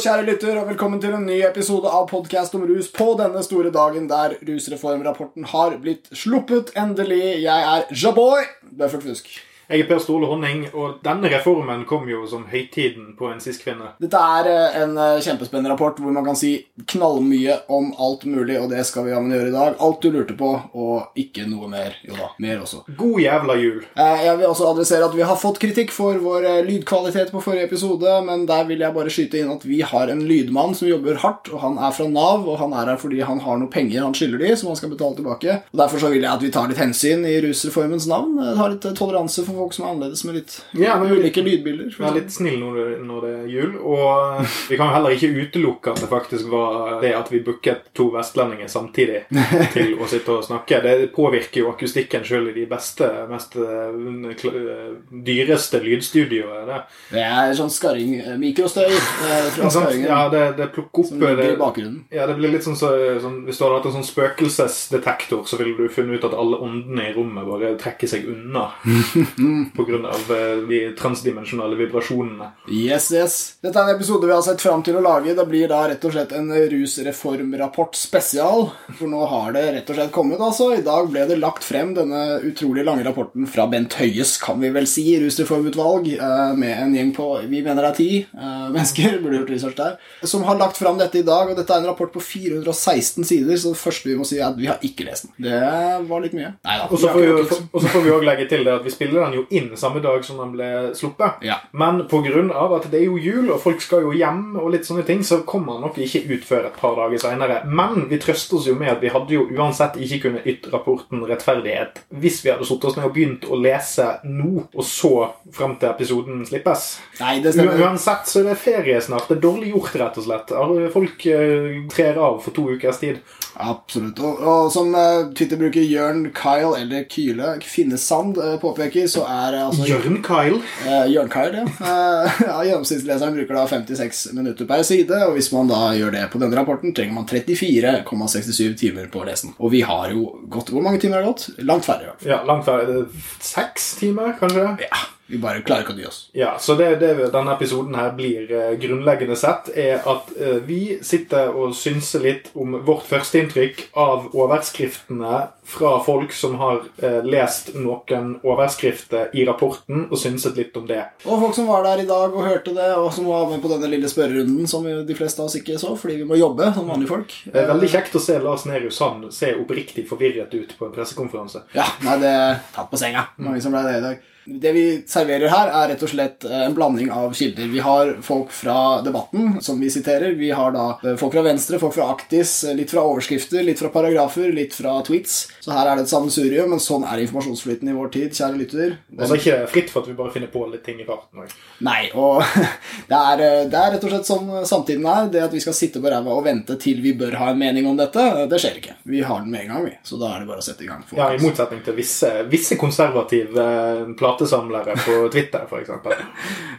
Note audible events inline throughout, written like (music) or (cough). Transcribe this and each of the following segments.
Kjære lytter, og velkommen til en ny episode av podkast om rus på denne store dagen der rusreformrapporten har blitt sluppet. Endelig. Jeg er Jaboy Bøffert Fusk. Jeg er Per Ståle Honning, og denne reformen kom jo som høytiden på en cis-kvinne. Dette er eh, en eh, kjempespennende rapport hvor man kan si knallmye om alt mulig, og det skal vi jammen gjøre i dag. Alt du lurte på, og ikke noe mer. Jo da, mer også. God jævla jul. Eh, Jeg vil også adressere at vi har fått kritikk for vår lydkvalitet på forrige episode, men der vil jeg bare skyte inn at vi har en lydmann som jobber hardt, og han er fra Nav, og han er her fordi han har noe penger han skylder de, som han skal betale tilbake. Og Derfor så vil jeg at vi tar litt hensyn i rusreformens navn. Har litt toleranse for folk som er annerledes med litt Ja, men- ulike lydbilder. Vær litt snill når det, når det er jul. Og vi kan jo heller ikke utelukke at det faktisk var det at vi booket to vestlendinger samtidig (laughs) til å sitte og snakke. Det påvirker jo akustikken sjøl i de beste, mest eh, dyreste lydstudioene. Det. Det er sånn skarring, eh, mikrostøy eh, fra (laughs) skarringen Ja, det, det plukker opp som ligger i bakgrunnen. Ja, det blir litt sånn, så, sånn Hvis du hadde hatt en sånn spøkelsesdetektor, så ville du funnet ut at alle åndene i rommet bare trekker seg unna (laughs) pga. eh, de transdimensjonale vibrasjonene. Yes, yes. Dette er en episode vi har sett fram til å lage. Det blir da rett og slett en rusreformrapport spesial. For nå har det rett og slett kommet, altså. I dag ble det lagt frem denne utrolig lange rapporten fra Bent Høies, kan vi vel si, rusreformutvalg, eh, med en gjeng på Vi mener det er ti eh, mennesker, (laughs) burde gjort research der, som har lagt fram dette i dag. Og dette er en rapport på 416 sider, så det første vi må si, er at vi har ikke lest den. Det var litt mye. Nei da. Og så får vi ikke og så får vi òg legge til det at vi spiller den jo inn samme dag som den ble sluppet. Ja. Men pga. at det er jo jul, og folk skal jo hjem, og litt sånne ting, så kommer den nok ikke ut før et par dager seinere. Men vi trøster oss jo med at vi hadde jo uansett ikke kunnet ytt rapporten rettferdighet hvis vi hadde satt oss ned og begynt å lese nå, og så fram til episoden slippes. Nei, det stemmer. uansett så er det ferie snart. Det er dårlig gjort, rett og slett. Folk eh, trer av for to ukers tid. Absolutt. Og, og som uh, Twitter-bruker Jørn Kyle, eller Kyle Finnesand, eh, påpeker, så er uh, altså Jørn Kyle. Eh, Jørn Kyle, ja. Eh, (laughs) ja. Gjennomsnittsleseren bruker da 56 minutter per side, og hvis man da gjør det på denne rapporten, trenger man 34,67 timer på å lese den. Og vi har jo gått Hvor mange timer har det gått? Langt færre, i hvert fall. Ja, langt færre. Seks timer, kanskje? Ja, vi bare klarer ikke å dy oss. Ja, så det, det denne episoden her blir eh, grunnleggende sett, er at eh, vi sitter og synser litt om vårt førsteinntrykk av overskriftene fra folk som har eh, lest noen overskrifter i rapporten, og synset litt om det. Og folk som var der i dag og hørte det, og som var med på denne lille spørrerunden som de fleste av oss ikke så, fordi vi må jobbe som vanlige folk. Det er veldig kjekt å se Lars Nehru Sand se oppriktig forvirret ut på en pressekonferanse. Ja, nei, det er tatt på senga. Mange som ble det i dag. Det vi serverer her, er rett og slett eh, en blanding av kilder. Vi har folk fra debatten, som vi siterer. Vi har da eh, folk fra Venstre, folk fra Aktis, eh, litt fra overskrifter, litt fra paragrafer, litt fra tweets. Så her er det et sammensurium, men sånn er informasjonsflyten i vår tid, kjære lytter. Og det er ikke fritt for at vi bare finner på litt ting i farten òg. Nei, og (laughs) det er, det er rett og slett sånn samtiden er. Det at vi skal sitte på ræva og vente til vi bør ha en mening om dette, det skjer ikke. Vi har den med en gang, vi. Så da er det bare å sette i gang. Ja, I motsetning til visse, visse konservative eh, platesamlere på Twitter, f.eks.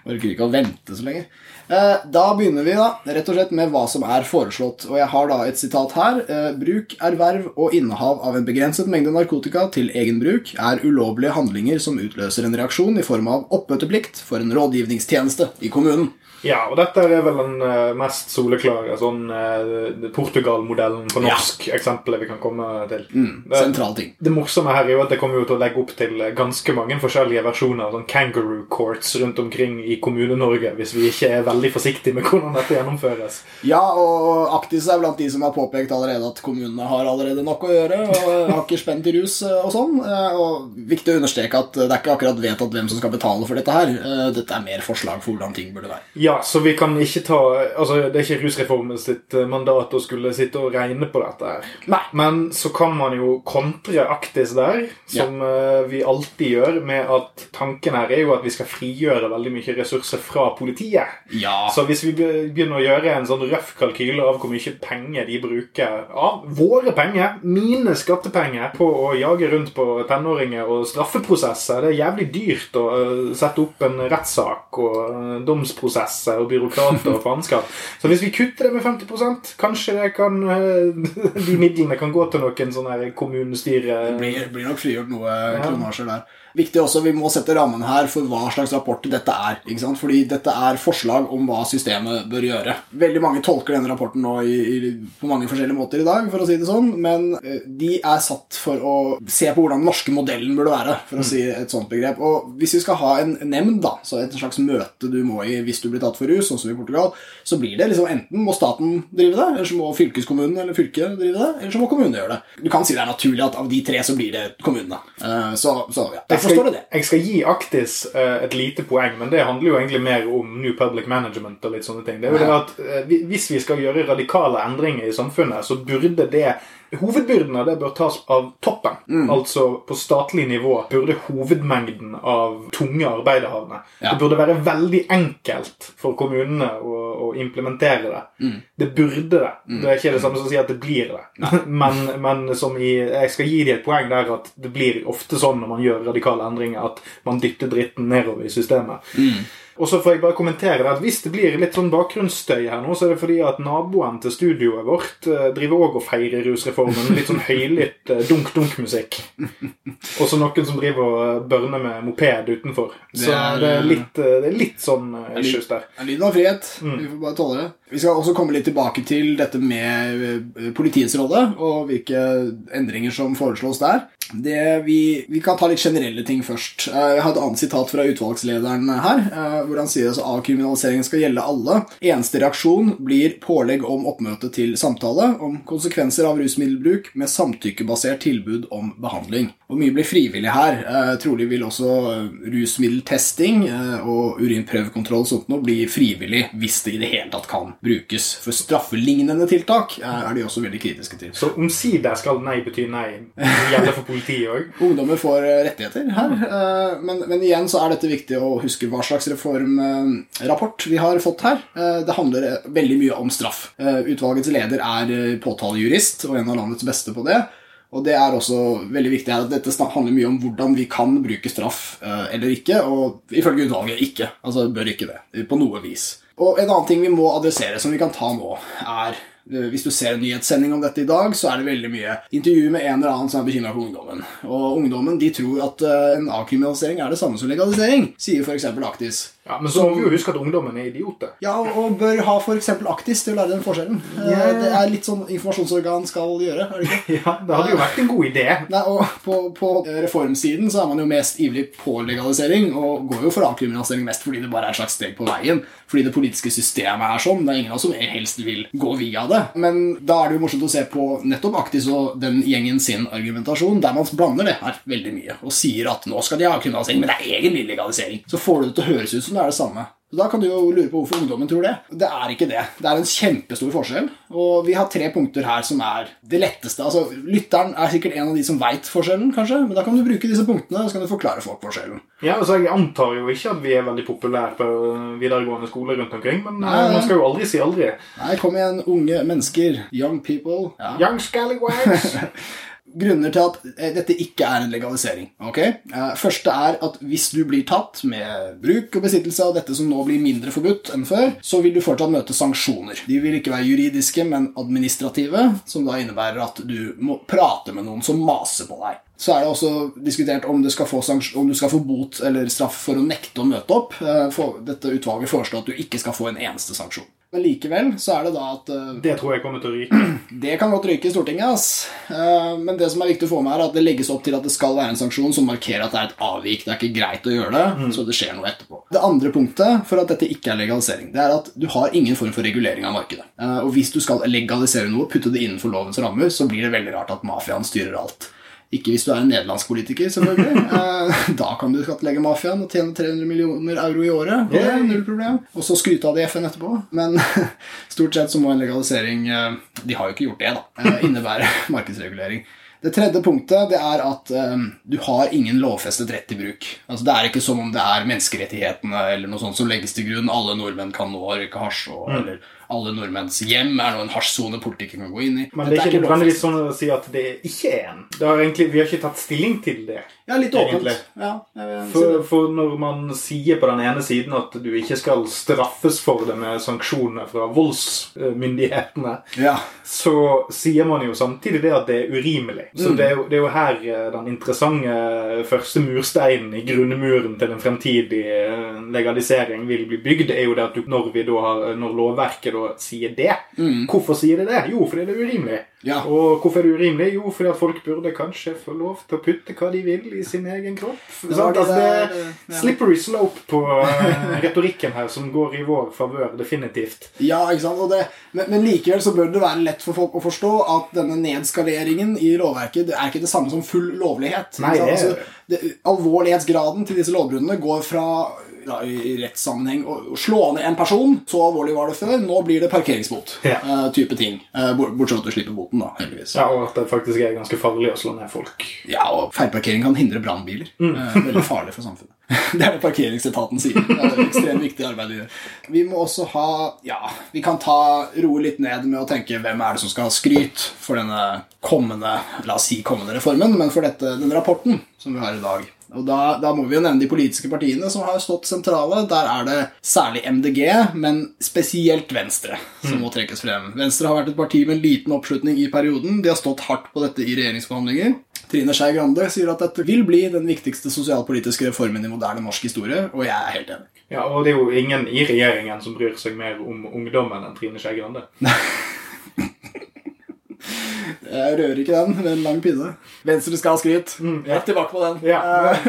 Orker (laughs) ikke å vente så lenge. Eh, Da begynner vi da, rett og slett med hva som er foreslått. Og jeg har da et sitat her. Eh, Bruk, erverv og innehav av en begrenset mengde narkotika til egen bruk er ulovlige handlinger som utløser en reaksjon i form av oppmøteplikt for en rådgivningstjeneste i kommunen. Ja, og dette er vel den eh, mest soleklare sånn Portugal-modellen på Ja. norsk eksempelet vi kan komme til. Mm, sentral ting. Det morsomme her er jo at det kommer jo til å legge opp til ganske mange forskjellige versjoner av sånn kangaroo courts rundt omkring i Kommune-Norge, hvis vi ikke er veldig forsiktige med hvordan dette gjennomføres. Ja, og Aktis er blant de som har påpekt allerede at kommunene har allerede nok å gjøre, og har ikke spent i rus eh, og sånn. Eh, Og viktig å understreke at det er ikke akkurat vedtatt hvem som skal betale for dette her. Eh, Dette er mer forslag for hvordan ting burde være. Ja, så vi kan ikke ta Altså, det er ikke rusreformen sitt eh, mandat å skulle sitte og regne på dette her. Nei. Men så kan man jo kontre Aktis der, som ja. vi alltid gjør, med at tanken her er jo at vi skal frigjøre veldig mye ressurser fra politiet. Ja. Så hvis vi begynner å gjøre en sånn røff kalkyle av hvor mye penger de bruker av våre penger, mine skattepenger, på å jage rundt på tenåringer og straffeprosesser Det er jævlig dyrt å øh, sette opp en rettssak og øh, domsprosesser og byråkrater og faenskap. Så hvis vi kutter det med 50 kanskje det kan øh, (laughs) de midlene kan gå til noen sånne kommunestyre... Det blir, blir nok frigjort noe kronasjer der. Viktig også, Vi må må sette rammen her for hva slags rapport dette er. ikke sant? Fordi dette er forslag om hva systemet bør gjøre. Veldig mange tolker denne rapporten nå i, i, på mange forskjellige måter i dag, for å si det sånn, men eh, de er satt for å se på hvordan den norske modellen burde være, for å si et sånt begrep. Og hvis vi skal ha en nemnd, da, så et slags møte du må i hvis du blir tatt for rus, sånn som i Portugal, så blir det liksom enten må staten drive det, eller så må fylkeskommunen eller fylket drive det, eller så må kommunen gjøre det. Du kan si det er naturlig at av de tre så blir det kommunene. Eh, Så, så ja, jeg forstår det. Jeg skal gi Aktis eh, et lite poeng, men det handler jo egentlig mer om New Public Management og litt sånne ting. Det er jo det at eh, Hvis vi skal gjøre radikale endringer i samfunnet, så burde det Hovedbyrden av det bør tas av toppen. Mm. Altså på statlig nivå burde hovedmengden av tunge arbeiderhavner Ja. Det burde være veldig enkelt for kommunene å, å implementere det. Mm. Det burde det. Det er ikke det samme som å si at det blir det. (laughs) Men, men som i, jeg skal gi dem et poeng der at det blir ofte sånn når man gjør radikale endringer, at man dytter dritten nedover i systemet. Og så får jeg bare kommentere det at Hvis det blir litt sånn bakgrunnsstøy her nå, så er det fordi at naboen til studioet vårt eh, driver òg og feirer rusreformen litt sånn høylytt eh, dunk-dunk-musikk. Og så noen som driver og eh, børner med moped utenfor. Så Det er- det er litt, det er litt sånn issues der. En lyden av frihet. Vi får bare tåle det. Vi skal også komme litt tilbake til dette med politiets rolle og hvilke endringer som foreslås der. Det vi, vi kan ta litt generelle ting først. Jeg har et annet sitat fra utvalgslederen her, hvor han sier at avkriminaliseringen skal gjelde alle. Eneste reaksjon blir pålegg om oppmøte til samtale om konsekvenser av rusmiddelbruk med samtykkebasert tilbud om behandling. Og mye blir frivillig her. Eh, Trolig vil også eh, rusmiddeltesting eh, og urinprøvekontroll og sånt noe bli frivillig hvis det i det hele tatt kan brukes. For straffelignende tiltak eh, er de også veldig kritiske til. Så omsider skal nei bety nei. Det gjelder for politiet òg. (laughs) Ungdommer får eh, rettigheter her, eh, men, men igjen så er dette viktig å huske hva slags reformrapport vi har fått her. Eh, Det handler eh, veldig mye om straff. Eh, Utvalgets leder er eh, påtalejurist og en av landets beste på det. Og det er også veldig viktig at dette handler mye om hvordan vi kan bruke straff eh, eller ikke, og ifølge utvalget ikke. Altså bør ikke det, på noe vis. Og en annen ting vi må adressere, som vi kan ta nå, er eh, hvis du ser en nyhetssending om dette i dag, så er det veldig mye intervju med en eller annen som er bekymra for ungdommen. Og ungdommen de tror at eh, en avkriminalisering er det samme som legalisering, sier f.eks. Aktis. Ja, men så må vi jo huske at ungdommen er idioter. Ja, og bør ha f.eks. Aktis til å lære den forskjellen. Yeah. Det er litt sånn informasjonsorgan skal gjøre, er det ikke? (laughs) Ja, Det hadde jo vært en god idé. Nei, og på, på reformsiden så er man jo mest ivrig på legalisering, og går jo for avkriminalisering mest fordi det bare er et slags steg på veien. Fordi det politiske systemet er sånn. Det er ingen av oss som helst vil gå via det. Men da er det jo morsomt å se på nettopp Aktis og den gjengen sin argumentasjon, der man blander det her veldig mye, og sier at nå skal de ha avkriminalisering, men det er egentlig legalisering. Så får du det til å høres ut som det er det samme. Så Da kan du jo lure på hvorfor ungdommen tror det. Det er ikke det. Det er en kjempestor forskjell. Og vi har tre punkter her som er det letteste. Altså, Lytteren er sikkert en av de som veit forskjellen, kanskje, men da kan du bruke disse punktene og så kan du forklare folk forskjellen. Ja, altså Jeg antar jo ikke at vi er veldig populære på videregående skole rundt omkring, men eh, nei. man skal jo aldri si aldri. Nei, kom igjen, unge mennesker. Young people. Ja. Young scallywags! (laughs) Grunner til at eh, dette ikke er en legalisering. ok? Eh, Første er at hvis du blir tatt med bruk og besittelse av dette som nå blir mindre forbudt enn før, så vil du fortsatt møte sanksjoner. De vil ikke være juridiske, men administrative, som da innebærer at du må prate med noen som maser på deg. Så er det også diskutert om, du skal få om du skal få bot eller straff for å nekte å møte opp. Eh, Dette utvalget foreslår at du ikke skal få en eneste sanksjon. Men likevel så er det da at eh, Det tror jeg kommer til å ryke. (clears throat) det kan godt ryke i Stortinget, ass. Eh, Men det som er viktig å få med er at det legges opp til at det skal være en sanksjon som markerer at det er et avvik. Det er ikke greit å gjøre det, så det skjer noe etterpå. Det andre punktet for at dette ikke er legalisering, det er at du har ingen form for regulering av markedet. Eh, Og hvis du skal legalisere noe, putte det innenfor lovens rammer, så blir det veldig rart at mafiaen styrer alt. Ikke hvis du er en nederlandsk politiker, selvfølgelig. (laughs) Eh, Da kan du skattlegge mafiaen og tjene 300 millioner euro i året. Det er null problem. Og så skryte av det i FN etterpå. Men (laughs) stort sett så må en legalisering eh, De har jo ikke gjort det, da. eh, Innebære (laughs) markedsregulering. Det tredje punktet det er at um, du har ingen lovfestet rett til bruk. Altså Det er ikke som om det er menneskerettighetene eller noe sånt som legges til grunn. Alle nordmenn kan nå røyke hasj, og, eller alle nordmenns hjem er nå en hasjsone ikke kan gå inn i. Men det er ikke nødvendigvis sånn å si at det ikke er en. Egentlig, vi har ikke tatt stilling til det. Ja, litt åpent. Ja, For, for når man sier på den ene siden at du ikke skal straffes for det med sanksjoner fra voldsmyndighetene, ja. så sier man jo samtidig det at det er urimelig. Så Mm. det, er jo, det er jo her eh, den interessante første mursteinen i grunnmuren til en fremtidig eh, legalisering vil bli bygd, er jo det at du, når, vi da har, når lovverket da sier det Hvorfor sier de det? Jo, fordi det er urimelig. Mm. Ja. Og hvorfor er det urimelig? Jo, fordi at folk burde kanskje få lov til å putte hva de vil i sin egen kropp. Det Sant? det Altså, det er ja. slippery slope på (laughs) eh, retorikken her, som går i vår favør, definitivt. Ja, ikke sant? Men, men likevel så bør det være lett for folk å forstå at denne nedskaleringen i lovverket det er ikke det samme som full lovlighet. Nei, det- altså, alvorlighetsgraden til disse lovbruddene går fra ja, i rettssammenheng å å slå ned en person, så alvorlig var det før, nå blir det parkeringsbot. Ja. Uh, type ting. Uh, bortsett fra at du slipper boten, da, heldigvis. Ja, Og at det faktisk er ganske farlig å slå ned folk. Ja, og feilparkering kan hindre brannbiler. Eh, veldig farlig for samfunnet. (laughs) Det er det parkeringsetaten sier. Det er et ekstremt viktig arbeid de gjør. Vi må også ha Ja, vi kan ta roe litt ned med å tenke hvem er det som skal ha skryt for denne kommende La oss si kommende reformen, men for dette, denne rapporten som vi har i dag. Og da, da må vi jo nevne de politiske partiene som har stått sentrale. Der er det særlig MDG, men spesielt Venstre som må trekkes frem. Venstre har vært et parti med liten oppslutning i perioden. De har stått hardt på dette i regjeringsforhandlinger. Trine Skei Grande sier at dette vil bli den viktigste sosialpolitiske reformen i moderne norsk historie, og jeg er helt enig. Ja, Og det er jo ingen i regjeringen som bryr seg mer om ungdommen enn Trine Skei Grande. (laughs) Jeg rører ikke den med en lang pinne. Venstre skal ha skryt. Mm, ja. Tilbake på den. Ja. Eh,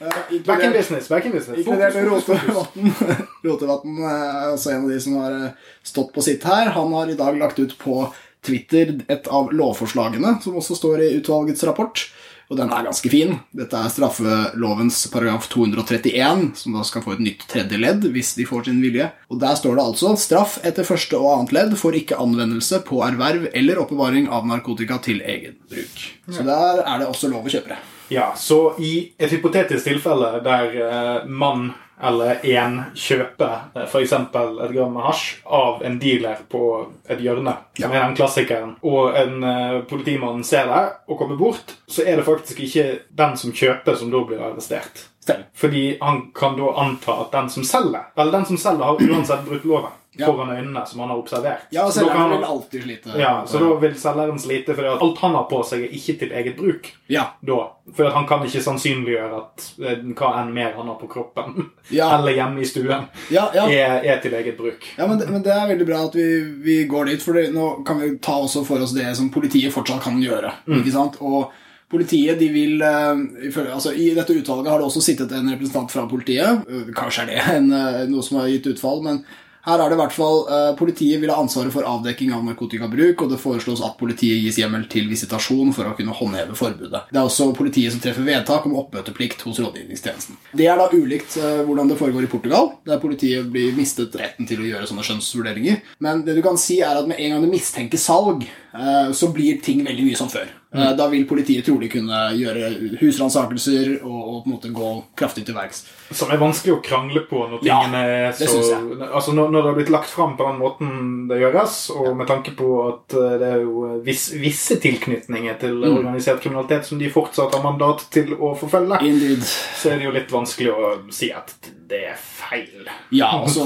eh, Back in business, back in business. Inkludert. Rotevatn. (laughs) Rotevatn er også en av de som har eh, stått på sitt her. Han har i dag lagt ut på Twitter et av lovforslagene som også står i utvalgets rapport. Og den er ganske fin. Dette er straffelovens paragraf 231, som da skal få et nytt tredje ledd hvis de får sin vilje. Og der står det altså straff etter første og annet ledd får ikke anvendelse på erverv eller oppbevaring av narkotika til egen bruk. Så der er det også lov å kjøpe det. Ja, så i et hypotetisk tilfelle der eh, mann eller en kjøper eh, f.eks. et gram med hasj av en dealer på et hjørne, som Ja. er den klassikeren, og en eh, politimann ser det og kommer bort, så er det faktisk ikke den som kjøper, som da blir arrestert. Stem. Fordi han kan da anta at den som selger, eller den som selger har uansett brutt loven. Foran øynene som han har observert. Ja, og Så selgeren han- vil alltid slite. ja, så da vil selgeren slite, fordi alt han har på seg, er ikke til eget bruk. Ja. Da. For han kan ikke sannsynliggjøre at eh, hva enn mer han har på kroppen, Ja. eller hjemme i stuen, Ja, ja. er, er til eget bruk. Ja, men det, men det er veldig bra at vi, vi går dit, for det, nå kan vi ta også for oss det som politiet fortsatt kan gjøre. ikke sant? Og politiet, de vil eh, altså I dette utvalget har det også sittet en representant fra politiet. Eh, Kanskje er det en, eh, noe som har gitt utfall, men her er det i hvert fall eh, Politiet vil ha ansvaret for avdekking av narkotikabruk, og det foreslås at politiet gis hjemmel til visitasjon for å kunne håndheve forbudet. Det er også politiet som treffer vedtak om oppmøteplikt hos rådgivningstjenesten. Det er da ulikt eh, hvordan det foregår i Portugal, der politiet blir mistet retten til å gjøre sånne skjønnsvurderinger. Men det du kan si er at med en gang du mistenker salg, eh, så blir ting veldig mye som før. Eh, Da vil politiet trolig kunne gjøre husransakelser og, og på en måte gå kraftig til verks. Som er vanskelig å krangle på når Ja, tingene er så Altså når, når det har blitt lagt fram på den måten det gjøres, og med tanke på at eh, det er jo viss, visse tilknytninger til Mm. organisert kriminalitet som de fortsatt har mandat til å forfølge, Indeed. så er det jo litt vanskelig å si at det er feil. Ja, altså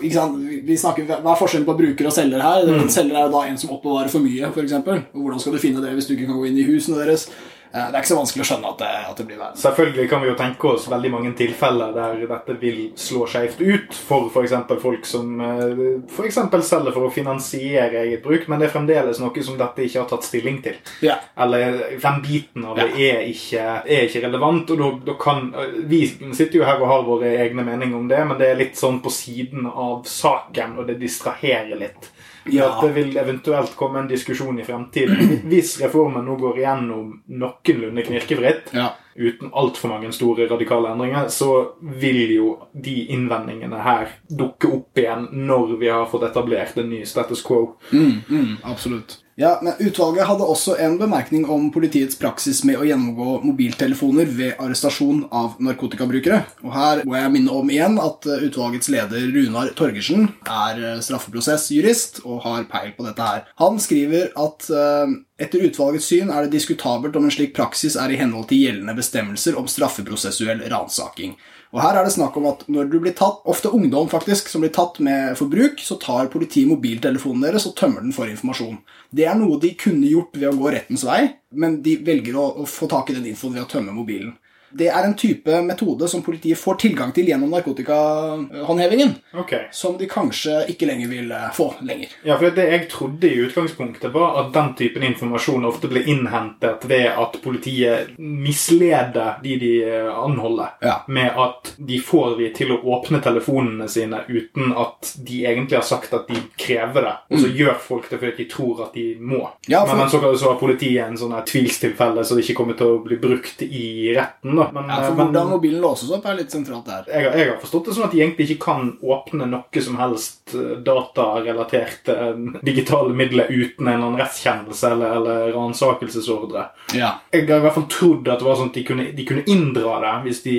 ikke sant? Vi vi snakker, Hva er forskjellen på bruker og selger her? Mm. Selger er jo da en som oppbevarer for mye, f.eks. Hvordan skal du finne det hvis du ikke kan gå inn i husene deres? Eh, Det er ikke så vanskelig å skjønne at det, at det blir verre. Selvfølgelig kan vi jo tenke oss veldig mange tilfeller der dette vil slå skjevt ut for f.eks. folk som eh, eksempel selger for å finansiere eget bruk, men det er fremdeles noe som dette ikke har tatt stilling til. Ja. Eller den biten av det er, ikke, er ikke relevant. og da, da kan, Vi sitter jo her og har våre egne meninger om det, men det er litt sånn på siden av saken, og det distraherer litt. I Ja. at det vil eventuelt komme en diskusjon i fremtiden. Hvis reformen nå går igjennom noenlunde knirkefritt, Ja. uten altfor mange store radikale endringer, så vil jo de innvendingene her dukke opp igjen når vi har fått etablert en ny status quo. Mm, mm, absolutt. Ja, men Utvalget hadde også en bemerkning om politiets praksis med å gjennomgå mobiltelefoner ved arrestasjon av narkotikabrukere. Og Her må jeg minne om igjen at eh, utvalgets leder Runar Torgersen er eh, straffeprosessjurist og har peil på dette her. Han skriver at uh, etter utvalgets syn er det diskutabelt om en slik praksis er i henhold til gjeldende bestemmelser om straffeprosessuell ransaking. Og her er det snakk om at når du blir tatt, ofte ungdom faktisk, som blir tatt med forbruk, så tar politiet mobiltelefonen deres og tømmer den for informasjon. Det er noe de kunne gjort ved å gå rettens vei, men de velger å, å få tak i den infoen ved å tømme mobilen. Det er en type metode som politiet får tilgang til gjennom narkotikahåndhevingen, Okay. som de kanskje ikke lenger vil eh, få lenger. Ja, for Det jeg trodde i utgangspunktet, var at den typen informasjon ofte ble innhentet ved at politiet misleder de de eh, anholder. Ja. Med at de får de til å åpne telefonene sine uten at de egentlig har sagt at de krever det. Og så gjør folk det fordi de tror at de må. Mm. Ja, for- Men, så har politiet en sånn tvilstilfelle, så det ikke kommer til å bli brukt i retten. Da. Men, Ja, for Hvordan men- mobilen låses opp, er litt sentralt der. jeg, jeg har forstått det sånn at de egentlig ikke kan åpne noe som helst eh, datarelaterte eh, digitale midler uten en eller annen rettskjennelse eller, eller ransakelsesordre. Ja. Jeg har i hvert fall trodd at det var sånn at de kunne, de kunne inndra det hvis de,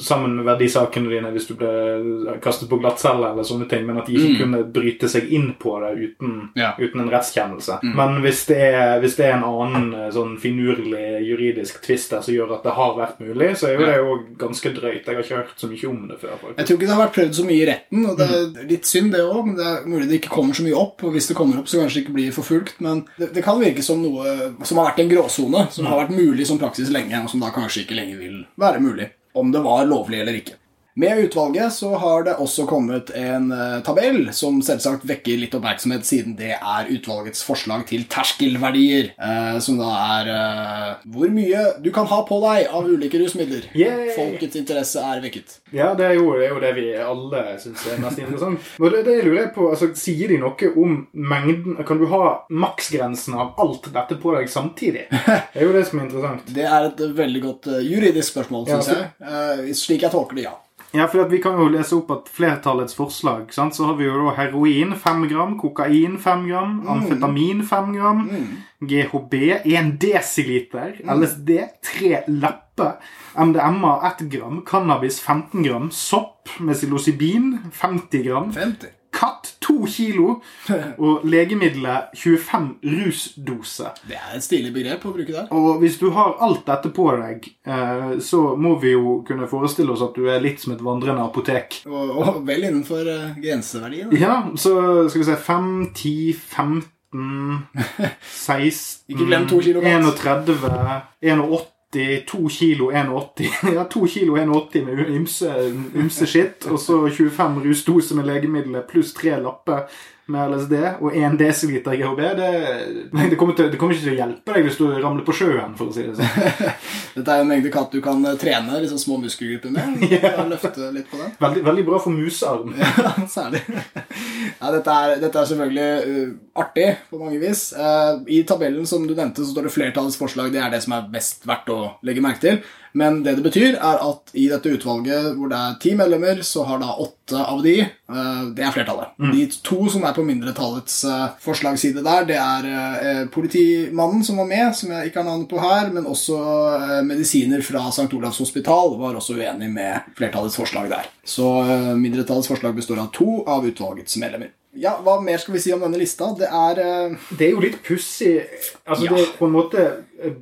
sammen med verdisakene dine hvis du ble kastet på glattcelle eller sånne ting, men at de ikke kunne bryte seg inn på det uten, Ja. uten en rettskjennelse. Men hvis det, er, hvis det er en annen eh, sånn finurlig juridisk tvist der som gjør at det har vært mulig, så er jo det jo ganske drøyt. Jeg har ikke hørt så mye om det før. faktisk. Jeg tror ikke det har vært prøvd så mye i retten, og det er litt synd det òg. Men det er mulig det ikke kommer så mye opp, og hvis det kommer opp, så kanskje det ikke blir forfulgt. Men det, det kan virke som noe som har vært en gråsone, som har vært mulig som praksis lenge, og som da kanskje ikke lenger vil være mulig. Om det var lovlig eller ikke. Med utvalget så har det også kommet en eh, tabell som selvsagt vekker litt oppmerksomhet, siden det er utvalgets forslag til terskelverdier, eh, som da er eh, hvor mye du kan ha på deg av ulike rusmidler. Yay! Folkets interesse er vekket. Ja, det er, jo, det er jo det vi alle syns er mest interessant. (laughs) Og det, det lurer jeg på, altså, Sier de noe om mengden Kan du ha maksgrensen av alt dette på deg samtidig? (laughs) Det er jo det som er interessant. Det er et veldig godt juridisk spørsmål, syns ja, jeg. Slik jeg tolker det, ja. Ja, for Vi kan jo lese opp at flertallets forslag sant? Så har vi jo da heroin 5 gram, kokain 5 gram, amfetamin 5 gram, GHB 1 desiliter, LSD 3 lapper, MDMA 1 gram, cannabis 15 gram, sopp med psilocybin 50 gram, 50. katt 2 kilo og legemiddelet 25 rusdoser. Det er et stilig begrep å bruke der. Og hvis du har alt dette på deg, eh, så må vi jo kunne forestille oss at du er litt som et vandrende apotek. Og, og vel innenfor uh, grenseverdien. Ja, så skal vi se 5, 10, 15 16 Ikke glem to kilo mat. 31, 81 2 kilo 81 (laughs) Ja, 2 kilo 81 med ymse, ymse skitt, og så 25 rusdoser med legemidler pluss tre lapper med LSD og 1 dl GHB. Det, det, kommer til, det kommer ikke til å hjelpe deg hvis du ramler på sjøen, for å si det sånn. (laughs) Dette er jo en mengde katt du kan eh, trene liksom små muskelgrupper med. (laughs) og Løfte litt på den. Veldig, veldig bra for musearm. (laughs) Ja, særlig. Ja, dette, er, dette er selvfølgelig uh, artig på mange vis. Uh, I tabellen som du nevnte, så står det flertallets forslag. Det er det som er best verdt å legge merke til. Men det det betyr, er at i dette utvalget hvor det er ti medlemmer, så har da åtte av de eh, Det er flertallet. De to som er på mindretallets uh, forslagsside der, det er eh, politimannen som var med, som jeg ikke har navnet på her, men også eh, medisiner fra St. Olavs hospital var også uenig med flertallets forslag der. Så eh, mindretallets forslag består av to av utvalgets medlemmer. Ja, Hva mer skal vi si om denne lista? Det er uh... Det er jo litt pussig Altså, Ja. det er på en måte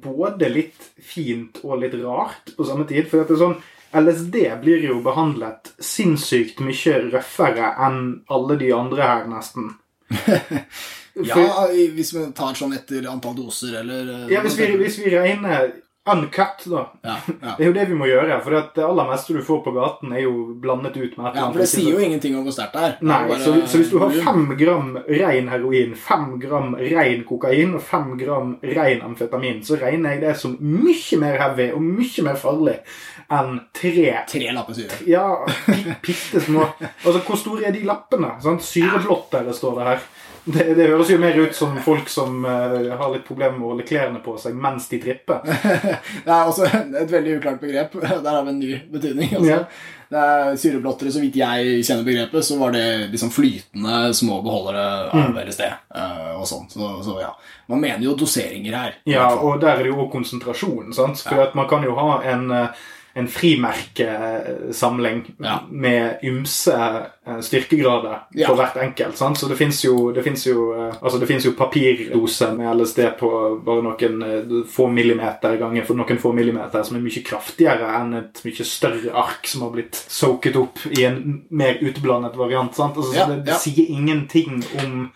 både litt fint og litt rart på samme tid. For at det er sånn LSD blir jo behandlet sinnssykt mye røffere enn alle de andre her, nesten. (laughs) Ja, hvis vi tar sånn etter antall doser, eller eh, Ja, hvis vi, hvis vi regner uncut, da. ja, ja. Det er jo det vi må gjøre. For det aller meste du får på gaten, er jo blandet ut med et ja, for det sier jo ingenting om hvor sterkt det er. Det er Nei, bare så, så hvis du har fem gram ren heroin, fem gram ren kokain og fem gram ren amfetamin, så regner jeg det som mye mer heavy og mye mer farlig enn tre Tre lapper syre. ja, bitte små Altså, hvor store er de lappene? Sant? Syreblått eller står det her. Det, det høres jo mer ut som folk som uh, har litt problemer med å holde klærne på seg mens de tripper. (laughs) Det er også et veldig uklart begrep. Der har vi en ny betydning. Altså. Ja. Det er Syreblottere, så vidt jeg kjenner begrepet, så var det liksom flytende små beholdere av LSD. Uh, og sånn. Så, så ja. Man mener jo doseringer her. Ja, og der er det jo konsentrasjonen. konsentrasjon. sant? For at man kan jo ha en, eh, en frimerkesamling Ja. med ymse eh, styrkegrader Ja. for hvert enkelt. sant? Så det fins jo, det jo, eh, altså det jo papirdose med LSD på bare noen eh, få millimeter ganger for noen få millimeter, som er mye kraftigere enn et mye større ark som har blitt soaket opp i en mer utblandet variant. sant? Altså, så Ja, det, det sier ingenting om,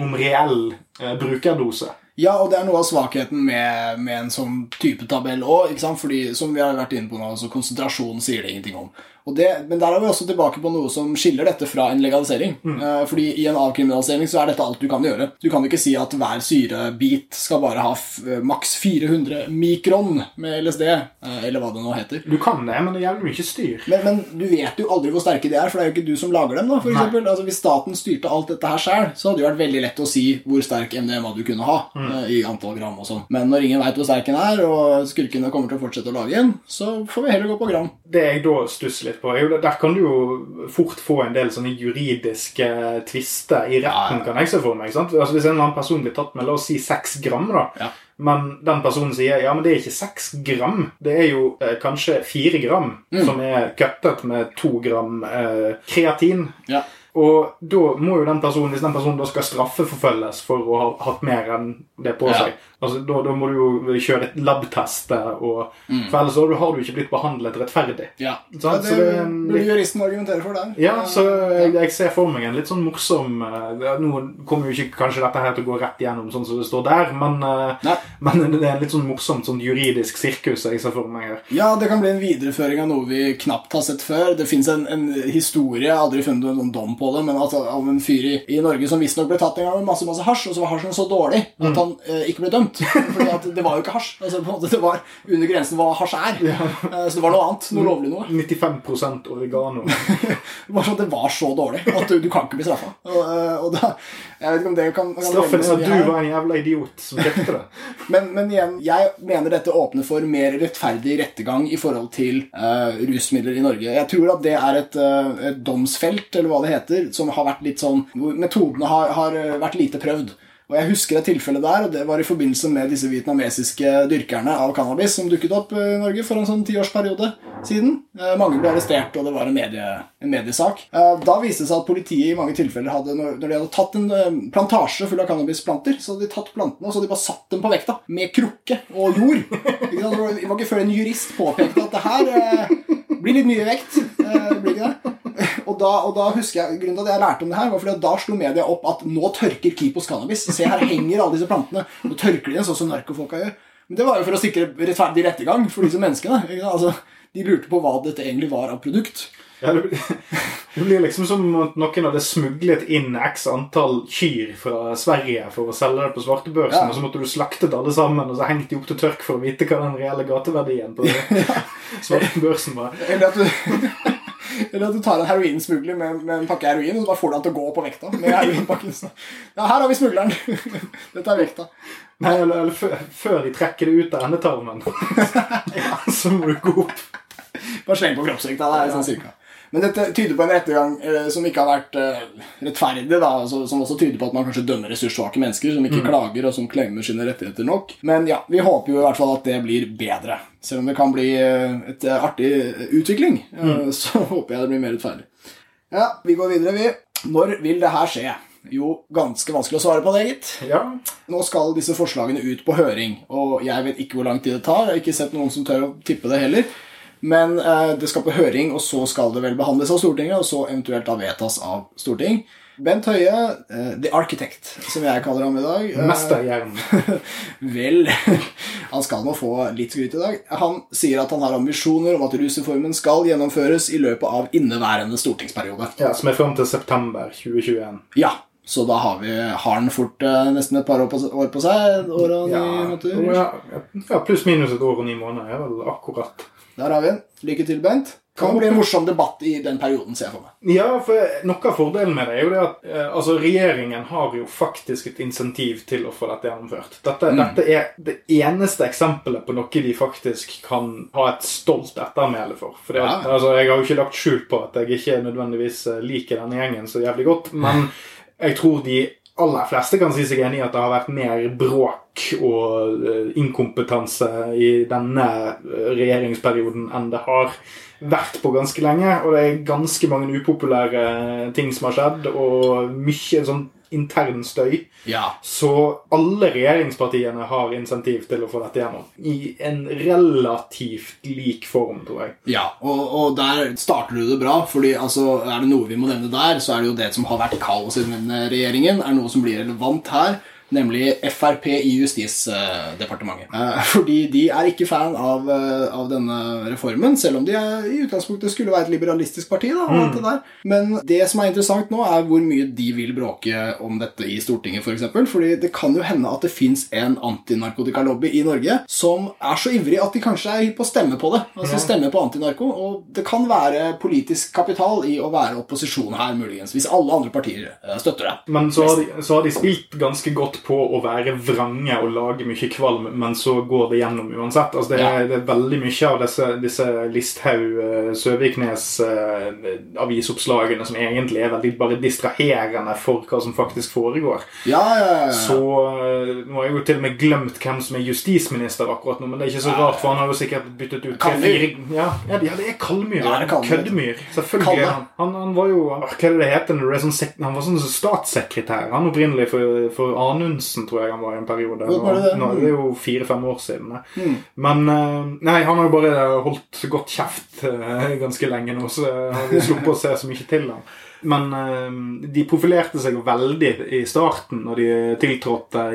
om reell eh, brukerdose. Ja, og det er noe av svakheten med, med en sånn type tabell òg. Fordi, som vi har vært inne på nå, så konsentrasjon sier det ingenting om. Det, men der er vi også tilbake på noe som skiller dette fra en legalisering. Eh, fordi i en avkriminalisering så er dette alt du kan gjøre. Du kan ikke si at hver syrebit skal bare ha f maks 400 mikron med LSD, eh, eller hva det nå heter. Du kan det, men det gjelder mye styr. Men, men du vet jo aldri hvor sterke de er, for det er jo ikke du som lager dem. da, for eksempel. Altså, Hvis staten styrte alt dette her sjøl, så hadde det jo vært veldig lett å si hvor sterk MDMA du kunne ha. Mm. eh, i antall gram og sånn. Men når ingen veit hvor sterk den er, og skurkene kommer til å fortsette å lage en, så får vi heller gå på gram. Det jeg da stusser litt på, jo det- der kan du jo fort få en del sånne juridiske tvister i retten, kan jeg se for meg. sant? Altså Hvis en eller annen person blir tatt med la oss si seks gram, da, Ja. men den personen sier ja, men det er ikke seks gram, det er jo eh, kanskje fire gram Mm. som er cuttet med to gram eh, kreatin. Ja. Og da må jo den personen, hvis den personen da skal straffeforfølges for å ha hatt mer enn det på Ja. seg, altså da, da må du jo kjøre et labteste, og, for ellers så har du ikke blitt behandlet rettferdig. Ja. Sant, det, så det burde juristen argumentere for der. Ja, så jeg, jeg ser for meg en litt sånn morsom eh, Nå kommer jo ikke kanskje dette her til å gå rett igjennom sånn som det står der, men, eh, men det er en litt sånn morsomt sånn juridisk sirkus jeg ser for meg her. Ja, det kan bli en videreføring av noe vi knapt har sett før. Det fins en, en historie, jeg har aldri funnet noen dom på det, men altså, om en fyr i, i Norge som visstnok ble tatt en gang med masse masse hasj, og så var hasjen så dårlig at han eh, ikke ble dømt. (laughs) Fordi at det var jo ikke hasj. Altså, på en måte, det var under grensen hva hasj er. Eh, så det var noe annet. Noe lovlig noe. 95 oregano. (laughs) Sånn det var så dårlig at du, du kan ikke bli straffa. Og, eh, og da, jeg vet ikke om det kan, kan Straffen er at du var en jævla idiot som kjøpte det. (laughs) Men, men igjen, jeg mener dette åpner for mer rettferdig rettergang i forhold til eh, rusmidler i Norge. Jeg tror at det er et, eh, et domsfelt, eller hva det heter, som har vært litt sånn hvor Metodene har, har eh, vært lite prøvd. Og Jeg husker et tilfelle der, og det var i forbindelse med disse vietnamesiske dyrkerne av cannabis som dukket opp eh, i Norge for en sånn tiårsperiode siden. Eh, Mange ble arrestert, og det var en, medie, en mediesak. Da viste det seg at politiet i mange tilfeller hadde, når de hadde tatt en plantasje full av cannabisplanter, så hadde de tatt plantene og så de bare satt dem på vekta med krukke og jord. Det var ikke før en jurist påpekte at det her blir litt mye vekt. Det blir ikke det? Og da, og da husker jeg, Grunnen til at jeg lærte om det her, var fordi at da slo media opp at nå tørker Kipos cannabis. Se, her henger alle disse plantene. Nå tørker de dem sånn som narkofolka gjør. Men det var jo for å sikre rettferdig rettergang for disse menneskene. Altså, de lurte på hva dette egentlig var av produkt. Ja, det, blir, det blir liksom som at noen hadde smuglet inn x antall kyr fra Sverige for å selge det på svartebørsen, Ja. og så måtte du slaktet alle sammen og så hengt de opp til tørk for å vite hva den reelle gateverdien på (laughs) svartebørsen var. Eller at du, eller at du tar en heroinsmugler med, med en pakke heroin, og så bare får du han til å gå på vekta. med heroinpakken. Ja, her har vi smugleren. (laughs) Dette er vekta. Nei, eller, eller før de trekker det ut av endetarmen, (laughs) (laughs) så må du gå opp. Bare sleng på kroppsvekta. Det er sånn cirka. Men dette tyder på en rettergang eh, som ikke har vært eh, rettferdig, da, altså, som også tyder på at man kanskje dømmer ressurssvake mennesker som ikke klager og som klemmer sine rettigheter nok. Men ja, vi håper jo i hvert fall at det blir bedre. Selv om det kan bli eh, et eh, artig utvikling, eh, (laughs) så håper jeg det blir mer rettferdig. Ja, vi går videre, vi. Når vil det her skje? Jo, ganske vanskelig å svare på det, gitt. Ja, Nå skal disse forslagene ut på høring, og jeg vet ikke hvor lang tid det tar. Jeg har ikke sett noen som tør å tippe det heller. Men eh, det skal på høring, og så skal det vel behandles av Stortinget, og så eventuelt da vedtas av Storting. Bent Høie, eh, The Architect, som jeg kaller ham i dag eh, mesterhjernen. (laughs) Vel, han skal nå få litt skryt i dag. Han sier at han har ambisjoner om at rusreformen skal gjennomføres i løpet av inneværende stortingsperiode. Ja, som er fram til september 2021. Ja, så da har, vi, har han fort nesten et par år på, år på seg. År og ni Ja, måneder. ja, ja pluss minus et år og ni måneder er vel akkurat. Der har vi den. Lykke til, Bent. Kan bli en morsom debatt i den perioden, ser jeg for meg. Ja, for noe av fordelen med det er jo det at eh, altså, regjeringen har jo faktisk et insentiv til å få dette gjennomført. Dette, Mm. dette er det eneste eksempelet på noe de faktisk kan ha et stolt ettermæle for. For Ja. altså, jeg har jo ikke lagt skjul på at jeg ikke nødvendigvis eh, liker denne gjengen så jævlig godt, men (laughs) jeg tror de aller fleste kan si seg enig i at det har vært mer bråk og eh, inkompetanse i denne eh, regjeringsperioden enn det har vært på ganske lenge. Og det er ganske mange upopulære ting som har skjedd, og mye sånn intern støy. Ja. Så alle regjeringspartiene har insentiv til å få dette gjennom. I en relativt lik form, tror jeg. Ja, og, og der starter du det bra, fordi altså, er det noe vi må nevne der, så er det jo det som har vært kaos i denne regjeringen, er noe som blir relevant her, nemlig Frp i Justisdepartementet. Eh, fordi de er ikke fan av, eh, av denne reformen, selv om de er, i utgangspunktet skulle være et liberalistisk parti. Da, og alt det der. Men det som er interessant nå, er hvor mye de vil bråke om dette i Stortinget, f.eks. For eksempel, fordi det kan jo hende at det fins en antinarkotikalobby i Norge som er så ivrig at de kanskje er på å stemme på det. Altså stemme på antinarko. Og det kan være politisk kapital i å være opposisjon her, muligens, hvis alle andre partier eh, støtter det. Men så har, de, så har de spilt ganske godt på å være vrange og lage mye kvalm, men så går det gjennom uansett. Altså det, er, Ja. det er veldig mye av disse, disse Listhaug, eh, eh, som egentlig er veldig bare distraherende for hva som faktisk foregår. Ja, ja, ja, ja. Så eh, Nå har jeg jo til og med glemt hvem som er justisminister akkurat nå, men det er ikke så rart, for han har jo sikkert byttet ut Kalmyr. ja, ja, det- er Kalmyr. Ja, det er Kalmyr. Køddemyr. Selvfølgelig. Han, han, han var jo Hva er det det heter er sånn Han var sånn statssekretær. Han opprinnelig for, for Anundsen, tror jeg han var i en periode. Det var det? Nå, det er jo fire-fem år siden. Mm. Men eh, Nei, han har jo bare holdt godt kjeft eh, ganske lenge nå, så har vi sluppet å se så mye til ham. Men eh, de profilerte seg veldig i starten når de tiltrådte